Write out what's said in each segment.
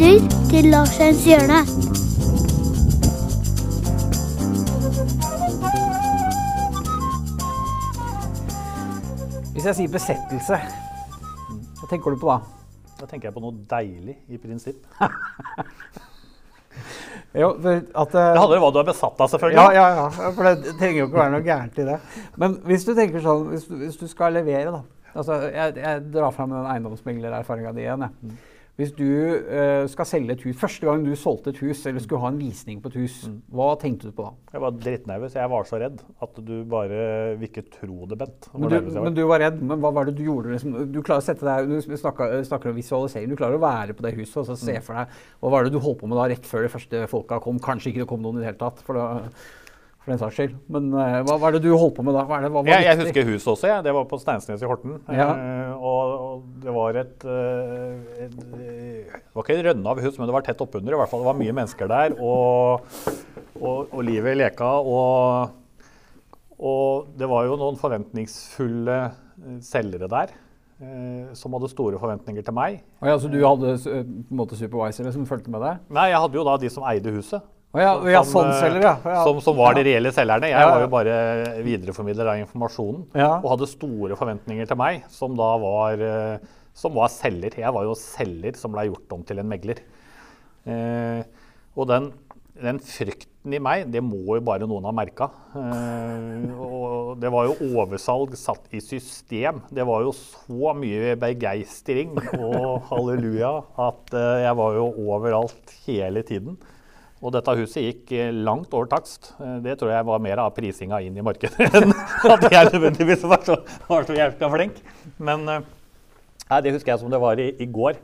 lytter til Larsens hjørne. Hvis jeg sier besettelse, hva tenker du på da? Da tenker jeg på noe deilig, i prinsipp. Jo, for at, Det handler om hva du er besatt av, selvfølgelig. Ja, ja, ja, for det trenger jo ikke være noe gærent i det. Men hvis du tenker sånn, hvis du, hvis du skal levere, da. Altså, jeg, jeg drar fram den eiendomsmeglererfaringa di igjen. jeg. Hvis du uh, skal selge et hus, Første gang du solgte et hus, eller skulle ha en visning på et hus, hva tenkte du på da? Jeg var drittnervøs. Jeg var så redd at du bare vil ikke tro det, Bent. Men du, var. men du var redd, men hva var det du gjorde? Liksom? Du klarer å sette deg, du snakker, snakker om visualisering, du klarer å være på det huset og så Mm. se for deg Hva var det du holdt på med da rett før de første folka kom? Kanskje ikke det kom noen i det hele tatt, for, da, for den saks skyld. Men uh, hva er det du holdt på med da? Hva, det, hva Jeg, jeg husker huset også. Ja. Det var på Steinsnes i Horten. Ja. Uh, og, og det var et, uh, et Det var ikke et rønne av hus, men det var tett oppunder. i hvert fall. Det var mye mennesker der. Og, og, og livet leka. Og, og det var jo noen forventningsfulle selgere der. som hadde store forventninger til meg. Ja, så du hadde på en måte supervisere som fulgte med deg? Nei, jeg hadde jo da de som eide huset. Ja, ja, Som, sånn selger, ja. Som, som var de reelle selgerne. Jeg var jo bare videreformidler av informasjonen. Og hadde store forventninger til meg, som da var, eh, som var selger. Jeg var jo selger som ble gjort om til en megler. Eh, og den, den frykten i meg, det må jo bare noen ha merka. Eh, og det var jo oversalg satt i system. Det var jo så mye begeistring og halleluja at eh, jeg var jo overalt hele tiden. Og dette huset gikk eh, langt over takst. Eh, Det tror jeg var mer av prisinga inn i markedet enn at jeg nødvendigvis var så, var så jævla flink. Men eh, nei, det husker jeg som det var i, i går.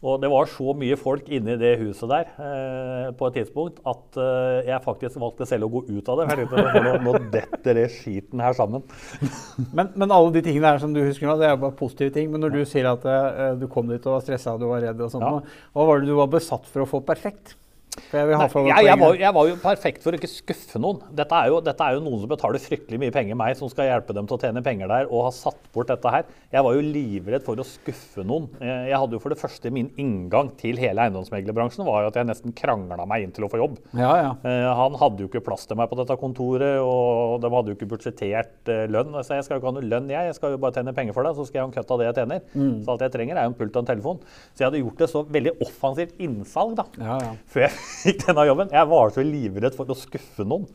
Og det var så mye folk inne i det huset der eh, på et tidspunkt at eh, jeg faktisk valgte selv å gå ut av det. for nå, nå detter det skiten her sammen. Men, men alle de tingene her som du husker nå, det er bare positive ting. Men når du sier at eh, du kom dit og var stressa og du var redd og sånt, Ja. hva var det du var besatt for å få perfekt? Jeg Nei, jeg, jeg, var, jeg var jo perfekt for å ikke skuffe noen. Dette er, jo, dette er jo noen som betaler fryktelig mye penger meg, som skal hjelpe dem til å tjene penger der, og har satt bort dette her. Jeg var jo livredd for å skuffe noen. Eh, Jeg hadde jo for det første Min inngang til hele eiendomsmeglerbransjen var jo at jeg nesten krangla meg inn til å få jobb. Ja, ja. Eh, Han hadde jo ikke plass til meg på dette kontoret, og de hadde jo ikke budsjettert eh, lønn. Så jeg skal jo ikke ha noe lønn, jeg. Jeg skal jo bare tjene penger for deg, så skal jeg ha en kutt av det jeg tjener. Så alt jeg trenger, er jo en pult og en telefon. Så jeg hadde gjort det så veldig offensivt innsalg, da ja, ja. før jeg fikk denne jobben. Jeg var så livredd for å skuffe noen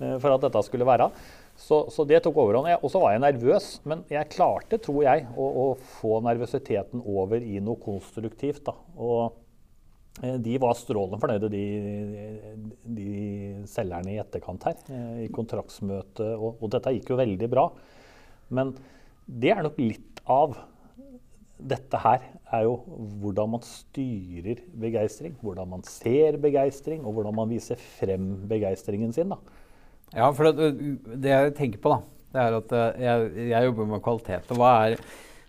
eh, for at dette skulle være. Så, så det tok overhånd. Og så var jeg nervøs, men jeg klarte, tror jeg, å, å få nervøsiteten over i noe konstruktivt. Da. Og eh, de var strålende fornøyde, de, de selgerne i etterkant her, eh, i kontraktsmøte. Og, og dette gikk jo veldig bra. Men det er nok litt av dette her er jo hvordan man styrer begeistring, hvordan man ser begeistring, og hvordan man viser frem begeistringen sin. da. Ja, for det, det jeg tenker på, da, det er at eh, jeg, jeg jobber med kvalitet. Og hva er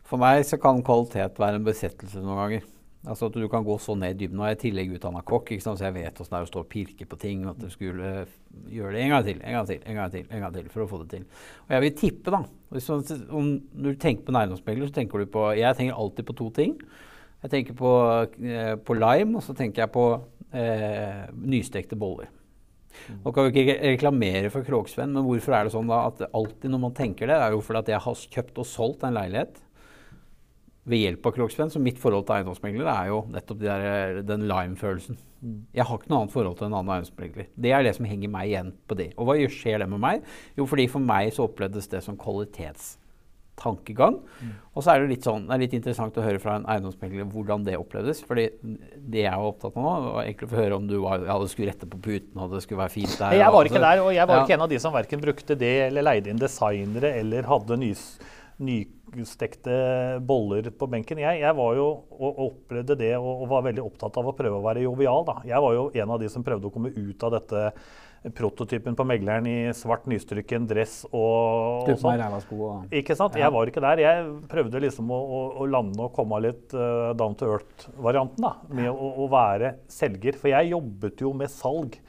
For meg så kan kvalitet være en besettelse noen ganger. Altså at du kan gå så ned i dybden. Er jeg i tillegg utdanna kokk, så jeg vet åssen det er å stå og pirke på ting. og At du skulle eh, gjøre det en gang til, en gang til, en gang til, en gang til for å få det til. Og jeg vil tippe, da hvis man, om, Når du tenker på næringsmegler, så tenker du på Jeg tenker alltid på to ting. Jeg tenker på, eh, på lime, og så tenker jeg på eh, nystekte boller. Nå kan vi ikke reklamere for Kroksvenn, men hvorfor er det sånn da at alltid når man tenker det, er jo fordi at jeg har kjøpt og solgt en leilighet ved hjelp av Kroksvenn. Så mitt forhold til eiendomsmeglere er jo nettopp de der, den lime-følelsen. Jeg har ikke noe annet forhold til en annen eiendomsmegler. Det er det som henger meg igjen på det. Og hva skjer det med meg? Jo, fordi for meg så opplevdes det som kvalitetstankegang. Og så er det litt sånn, det er litt interessant å høre fra en eiendomsmegler hvordan det opplevdes. fordi det jeg var opptatt av nå, var egentlig å få høre om du var, ja, det skulle rette på puten, og det skulle være fint der. Jeg var ikke der, og jeg var Ja. ikke en av de som verken brukte det eller leide inn designere eller hadde nys, nystekte boller på benken. Jeg, jeg var jo og opplevde det og, og var veldig opptatt av å prøve å være jovial. Da. Jeg var jo en av de som prøvde å komme ut av dette prototypen på megleren i svart nystrykken dress og, og sånn. Ikke sant? Jeg var ikke der. Jeg prøvde liksom å, å, å lande og komme litt uh, down to earth-varianten da, med å, å være selger. For jeg jobbet jo med salg.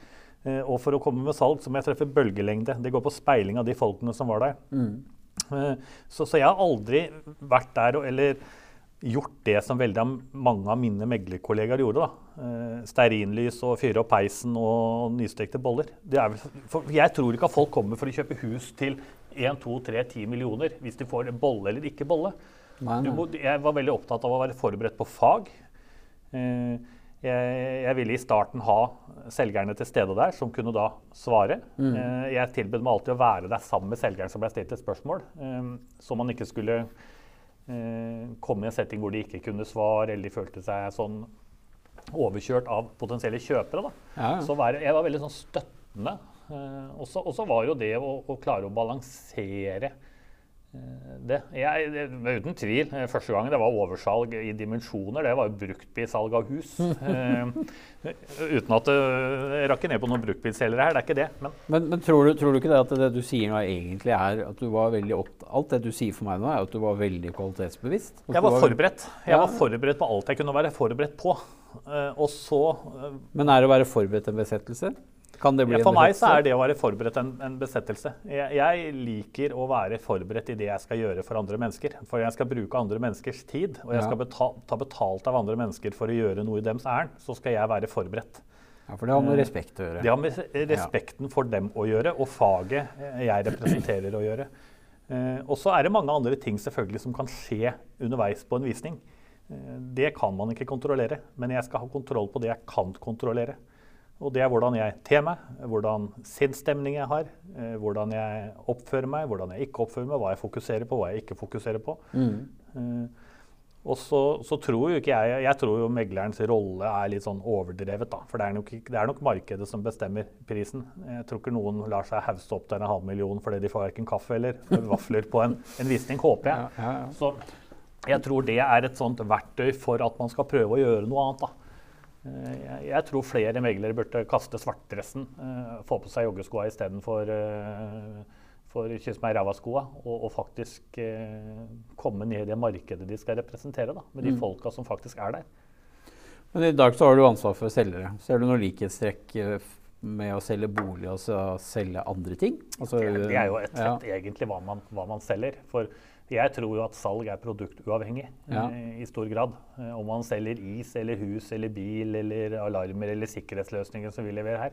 Eh, og for å komme med salg så må jeg treffe bølgelengde. Det går på speiling av de folkene som var der. Eh, så, så jeg har aldri vært der og, eller gjort det som veldig mange av mine meglerkollegaer gjorde. da. Eh, Stearinlys og fyre opp peisen og nystekte boller. Det er vel, jeg tror ikke at folk kommer for å kjøpe hus til 1, 2, 3, 10 millioner hvis de får bolle eller ikke bolle. Må, jeg var veldig opptatt av å være forberedt på fag. Eh, Jeg, jeg ville i starten ha selgerne til stede der, som kunne da svare. Mm. Jeg tilbød meg alltid å være der sammen med selgeren som ble stilt et spørsmål, eh, så man ikke skulle eh, komme i en setting hvor de ikke kunne svare, eller de følte seg sånn overkjørt av potensielle kjøpere. Ja, ja. Så jeg var veldig sånn støttende. Eh, og så var jo det å, å klare å balansere eh, det. Jeg, det uten tvil. eh, Første gang det var oversalg i dimensjoner, det var jo bruktbilsalg av hus. uh, uten at det jeg rakker ned på noen bruktbilselgere her, det er ikke det. Men Men, men tror, du, tror du ikke det at det du sier nå egentlig er at du var veldig opp, Alt det du sier for meg nå, er at du var veldig kvalitetsbevisst? Jeg var, var forberedt. Jeg Ja. var forberedt på alt jeg kunne være forberedt på. Uh, Og så uh, Men er det å være forberedt en besettelse? Kan det bli Ja, for meg så er det å være forberedt en, en besettelse. Jeg, jeg liker å være forberedt i det jeg skal gjøre for andre mennesker. For jeg skal bruke andre menneskers tid, og jeg Ja. skal betal, ta betalt av andre mennesker for å gjøre noe i dems ærend. Så skal jeg være forberedt. Ja, for det har med respekt å gjøre. Det har med respekten for dem å gjøre, og faget eh, jeg representerer å gjøre. Eh, og så er det mange andre ting selvfølgelig som kan skje underveis på en visning. Eh, det kan man ikke kontrollere, men jeg skal ha kontroll på det jeg kan kontrollere. Og det er hvordan jeg ter meg, hvordan sinnsstemning jeg har, eh, hvordan jeg oppfører meg, hvordan jeg ikke oppfører meg, hva jeg fokuserer på, hva jeg ikke fokuserer på. Eh, og så, så tror jo ikke jeg Jeg tror jo meglerens rolle er litt sånn overdrevet, da. For det er, nok, det er nok markedet som bestemmer prisen. Jeg tror ikke noen lar seg hausse opp til en halv million fordi de får verken kaffe eller vafler på en, en visning, håper jeg. Ja, ja, ja. Så jeg tror det er et sånt verktøy for at man skal prøve å gjøre noe annet, da. Eh, Jeg, jeg tror flere meglere burde kaste svartdressen, eh, få på seg joggeskoa istedenfor uh, for kyss meg ræva-skoa, og, og faktisk eh, komme ned i det markedet de skal representere, da, med de folka som faktisk er der. Men i dag så har du ansvar for selgere. Ser du noen likhetstrekk eh, med å selge bolig og selge andre ting? Altså, Det, er jo et ja. egentlig hva man, hva man selger. For jeg tror jo at salg er produktuavhengig Ja. eh, i stor grad. Eh, om man selger is eller hus eller bil eller alarmer eller sikkerhetsløsninger som vi leverer her.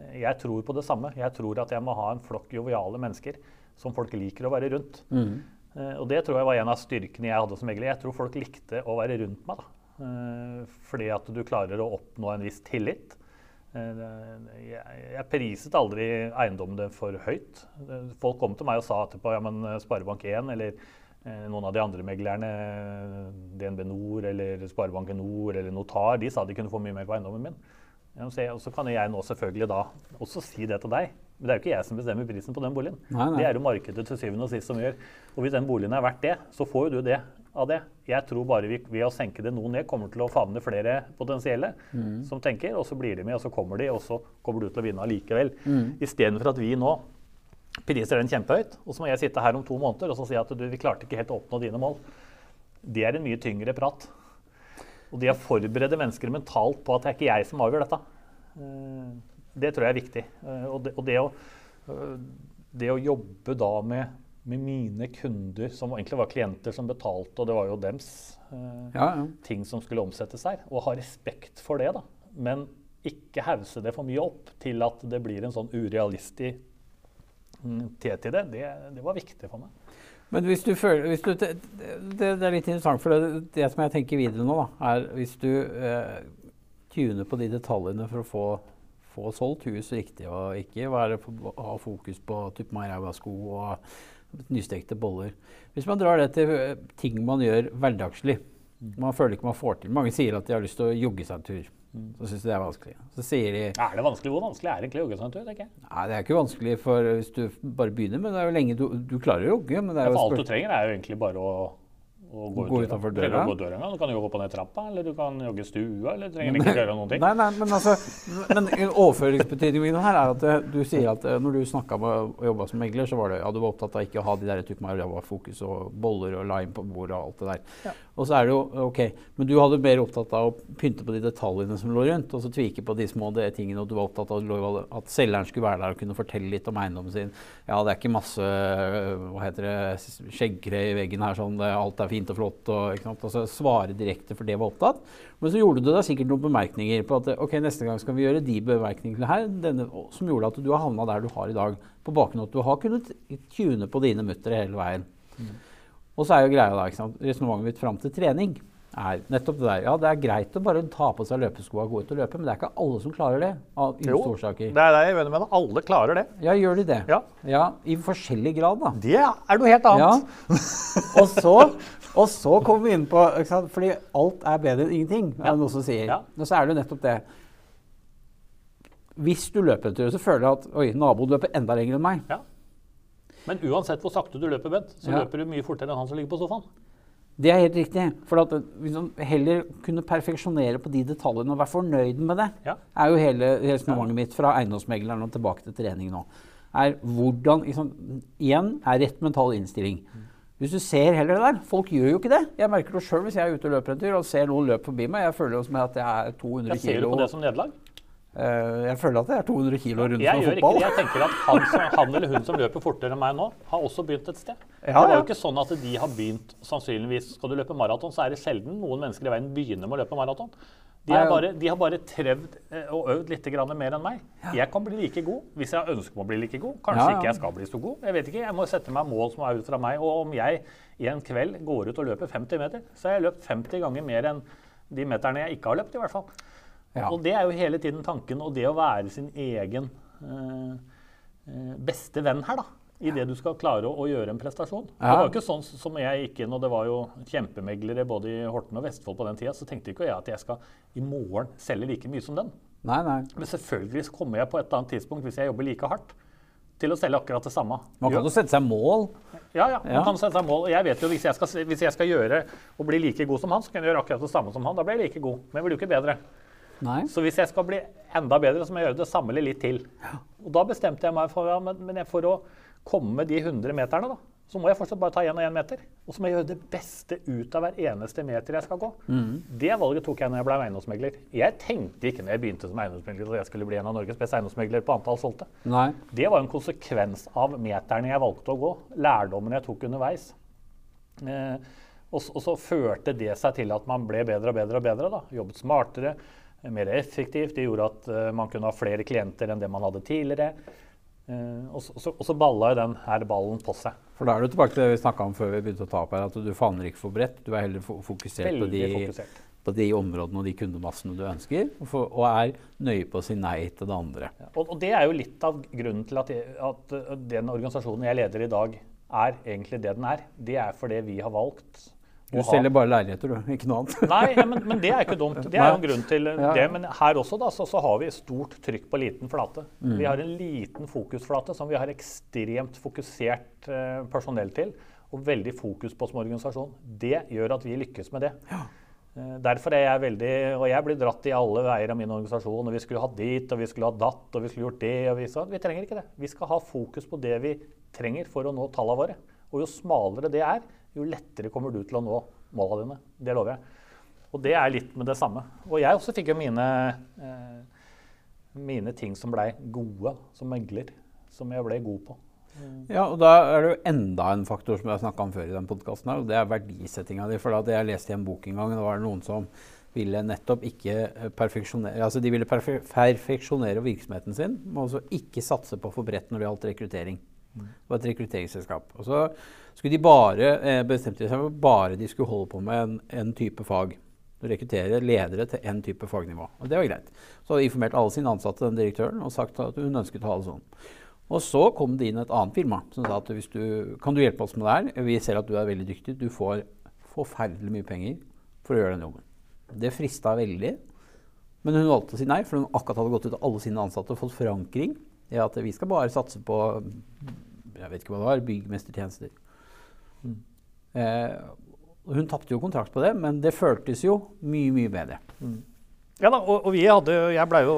Eh, jeg tror på det samme. Jeg tror at jeg må ha en flokk joviale mennesker som folk liker å være rundt. Mm. Og det tror jeg var en av styrkene jeg hadde som megler. Jeg tror folk likte å være rundt meg. da. Fordi at du klarer å oppnå en viss tillit. Eh, Jeg, priset aldri eiendommene for høyt. Folk kom til meg og sa etterpå ja, men eh, Sparebank1 eller eh, noen av de andre meglerne, DNB Nord eller Sparebanken Nord eller Notar, de sa de kunne få mye mer på eiendommen min. Og så kan jeg nå selvfølgelig da også si det til deg. Men det er jo ikke jeg som bestemmer prisen på den boligen. Nei, nei. Det er jo markedet til syvende og sist som gjør. Og hvis den boligen er verdt det, så får jo du det av det. Jeg tror bare vi ved å senke det noe ned, kommer til å favne flere potensielle Mm. som tenker, og så blir de med, og så kommer de, og så kommer du til å vinne allikevel. Mm. Istedenfor at vi nå priser den kjempehøyt, og så må jeg sitte her om to måneder og så si at du, vi klarte ikke helt å oppnå dine mål. Det er en mye tyngre prat. Og det å forberede mennesker mentalt på at det er ikke jeg som avgjør dette, eh, det tror jeg er viktig. Eh, Og det, og det, å, eh, det å jobbe da med, med mine kunder, som egentlig var klienter som betalte, og det var jo dems eh, Ja, ja. ting som skulle omsettes her, og ha respekt for det, da. Men ikke hause det for mye opp til at det blir en sånn urealistisk mm, tet i det. det. Det var viktig for meg. Men hvis du føler hvis du, det, det, er litt interessant, for det, det som jeg tenker videre nå, da, er hvis du eh, tuner på de detaljene for å få, få solgt hus riktig, og ikke være, ha fokus på typ meg ræva sko og nystekte boller. Hvis man drar det til eh, ting man gjør hverdagslig, man føler ikke man får til. Mange sier at de har lyst til å jogge seg en tur. Så syns de det er vanskelig. Så sier de Er det vanskelig? Hvor vanskelig er det egentlig å jogge seg en tur? tenker jeg? Nei, det er ikke vanskelig for hvis du bare begynner, men det er jo lenge du, du klarer å jogge. Men det er Ja, jo for alt du trenger, er jo egentlig bare å, å gå, Gå ut utenfor døra. å gå døra en. Du kan jo hoppe og ned trappa, eller du kan jogge i stua, eller du trenger ikke gjøre noen ting. Nei, nei, men altså, men overføringsbetydningen her er at eh, du sier at eh, når du snakka med og jobba som megler, så var det ja, du var opptatt av ikke å ha de der type fokus og boller og lime på bordet og alt det der. Og så er det jo ok, Men du hadde mer opptatt av å pynte på de detaljene som lå rundt, og så tvike på de små de tingene, og du var opptatt av at selgeren skulle være der og kunne fortelle litt om eiendommen sin. Ja, det er ikke masse hva heter det, skjeggkre i veggen her, sånn, det, alt er fint og flott. og ikke sant, altså Svare direkte for det var opptatt. Men så gjorde du da sikkert noen bemerkninger på at ok, neste gang skal vi gjøre de bemerkningene her, denne, som gjorde at du har havna der du har i dag, på bakgrunn av at du har kunnet tune på dine muttere hele veien. Mm. Og så er jo greia da, ikke sant, resonnementet mitt fram til trening er nettopp det der. Ja, det er greit å bare ta på seg løpeskoa og gå ut og løpe, men det er ikke alle som klarer det. av Jo, årsaker. det er det jeg mener med. Alle klarer det. Ja, gjør de det? Ja. ja. I forskjellig grad, da. Det er noe helt annet. Ja. Og så, og så kommer vi inn på ikke sant? Fordi alt er bedre enn ingenting, er det noen som sier. Og så er det jo nettopp det. Hvis du løper en tur, så føler du at oi, naboen løper enda lenger enn meg. Ja. Men uansett hvor sakte du løper, Bent, så løper du mye fortere enn han som ligger på sofaen. Det er helt riktig. For at man heller kunne perfeksjonere på de detaljene og være fornøyd med det, Ja. er jo hele resonnementet mitt fra eiendomsmegleren og tilbake til trening nå. Er hvordan liksom, Igjen er rett mental innstilling. Hvis du ser heller det der Folk gjør jo ikke det. Jeg merker det sjøl hvis jeg er ute og løper en tur og ser noen løpe forbi meg. Jeg føler jo som at jeg er 200 Jeg ser du på det som nederlag? Eh, jeg føler at jeg er 200 kilo rundt Jeg ikke fotball. det. Jeg tenker at han, som, han eller hun som løper fortere enn meg nå, har også begynt et sted. Ja, det er jo ikke sånn at de har begynt sannsynligvis Skal du løpe maraton, så er det sjelden noen mennesker i verden begynner med å løpe maraton. De, Nei, bare, de har bare trevd eh, og øvd litt mer enn meg. Jeg kan bli like god hvis jeg ønsker å bli like god. Kanskje Ja, ja. ikke jeg skal bli så god. Jeg vet ikke, jeg må sette meg mål som er ut fra meg. Og om jeg i en kveld går ut og løper 50 meter, så har jeg løpt 50 ganger mer enn de meterne jeg ikke har løpt, i hvert fall. Ja. Og det er jo hele tiden tanken, og det å være sin egen øh, beste venn her, da. I det du skal klare å, gjøre en prestasjon. Det var jo ikke sånn som jeg gikk inn, og det var jo kjempemeglere både i Horten og Vestfold på den tida, så tenkte ikke jeg at jeg skal i morgen selge like mye som den. Nei, nei. Men selvfølgelig kommer jeg på et eller annet tidspunkt, hvis jeg jobber like hardt, til å selge akkurat det samme. Man kan jo sette seg mål. Ja, ja. Man Ja. kan sette seg mål. Jeg vet jo hvis jeg, skal, hvis jeg skal gjøre og bli like god som han, så kan jeg gjøre akkurat det samme som han. Da blir jeg like god. Men jeg blir jo ikke bedre. Nei. Så hvis jeg skal bli enda bedre, så må jeg gjøre det samme eller litt til. Og da bestemte jeg meg for, ja, men, men jeg- for å komme de 100 meterne, da, så må jeg fortsatt bare ta én og én meter. Og så må jeg gjøre det beste ut av hver eneste meter jeg skal gå. Det valget tok jeg når jeg ble eiendomsmegler. Jeg tenkte ikke når jeg begynte som eiendomsmegler at jeg skulle bli en av Norges beste eiendomsmeglere på antall solgte. Nei. Det var en konsekvens av meterne jeg valgte å gå, lærdommen jeg tok underveis. Eh, og, og så førte det seg til at man ble bedre og bedre og bedre. Da. Jobbet smartere, mer effektivt. Det gjorde at uh, man kunne ha flere klienter enn det man hadde tidligere. Eh, og, så, og så- balla jo den her ballen på seg. For da er du tilbake til det vi snakka om før vi begynte å ta opp her, at du favner ikke for bredt. Du er heller fo- fokusert på de, fokusert. på de områdene og de kundemassene du ønsker, og, for, og er nøye på å si nei til det andre. Og, og det er jo litt av grunnen til at, jeg, at uh, den organisasjonen jeg leder i dag, er egentlig det den er. Det er fordi vi har valgt Du selger bare leiligheter, du. Ikke noe annet. Nei, ja, men, men det er ikke dumt. Det er jo en grunn til det. Men her også da, så, så har vi stort trykk på liten flate. Mm. Vi har en liten fokusflate som vi har ekstremt fokusert eh, personell til. Og veldig fokus på som organisasjon. Det gjør at vi lykkes med det. Ja. Derfor er jeg veldig Og jeg blir dratt i alle veier av min organisasjon. Og vi skulle ha dit, og vi skulle ha datt, og vi skulle gjort det. Og vi så, vi trenger ikke det. Vi skal ha fokus på det vi trenger for å nå tallene våre. Og jo smalere det er, jo lettere kommer du til å nå måla dine. Det lover jeg. Og det er litt med det samme. Og jeg også fikk jo mine, eh, mine ting som blei gode som megler. Som jeg ble god på. Ja, og da er det jo enda en faktor som jeg har snakka om før i den podkasten, og det er verdisettinga di. For da jeg leste i en bok en gang, det var noen som ville nettopp ikke eh, perfeksjonere Altså de ville perfe perfeksjonere virksomheten sin, men også ikke satse på for bredt når det gjaldt rekruttering. Det var et rekrutteringsselskap. Og så skulle de bare eh, bestemte seg for bare de skulle holde på med en, en type fag. Rekruttere ledere til en type fagnivå. Og det var greit. Så hadde informert alle sine ansatte, den direktøren, og sagt at hun ønsket å ha det sånn. Og så kom det inn et annet firma som sa at hvis du, kan du hjelpe oss med det her? Vi ser at du er veldig dyktig. Du får forferdelig mye penger for å gjøre den jobben. Det frista veldig. Men hun valgte å si nei, for hun akkurat hadde gått ut til alle sine ansatte og fått forankring i at vi skal bare satse på jeg vet ikke hva det var, byggmestertjenester. Eh, hun tapte jo kontrakt på det, men det føltes jo mye, mye bedre. Ja da, og, og vi hadde, jeg ble jo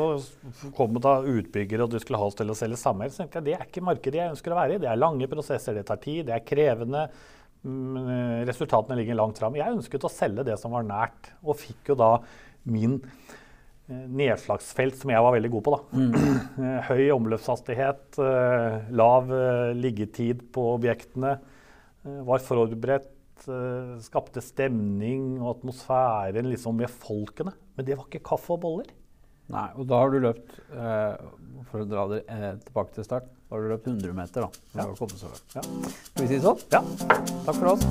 kommet av utbyggere, og du skulle ha oss til å selge sammen, Så tenkte jeg, det er ikke markedet jeg ønsker å være i. Det er lange prosesser, det tar tid, det er krevende. mm, eh, resultatene ligger langt fram. Jeg ønsket å selge det som var nært, og fikk jo da min nedslagsfelt som jeg var veldig god på. da. Mm. Høy omløpshastighet, eh, lav eh, liggetid på objektene. eh, Var forberedt, eh, skapte stemning og atmosfæren liksom med folkene. Men det var ikke kaffe og boller. Nei, og da har du løpt, eh, for å dra det eh, tilbake til start, da har du løpt 100 meter da. Ja. Skal vi si det sånn? Ja. Takk for oss.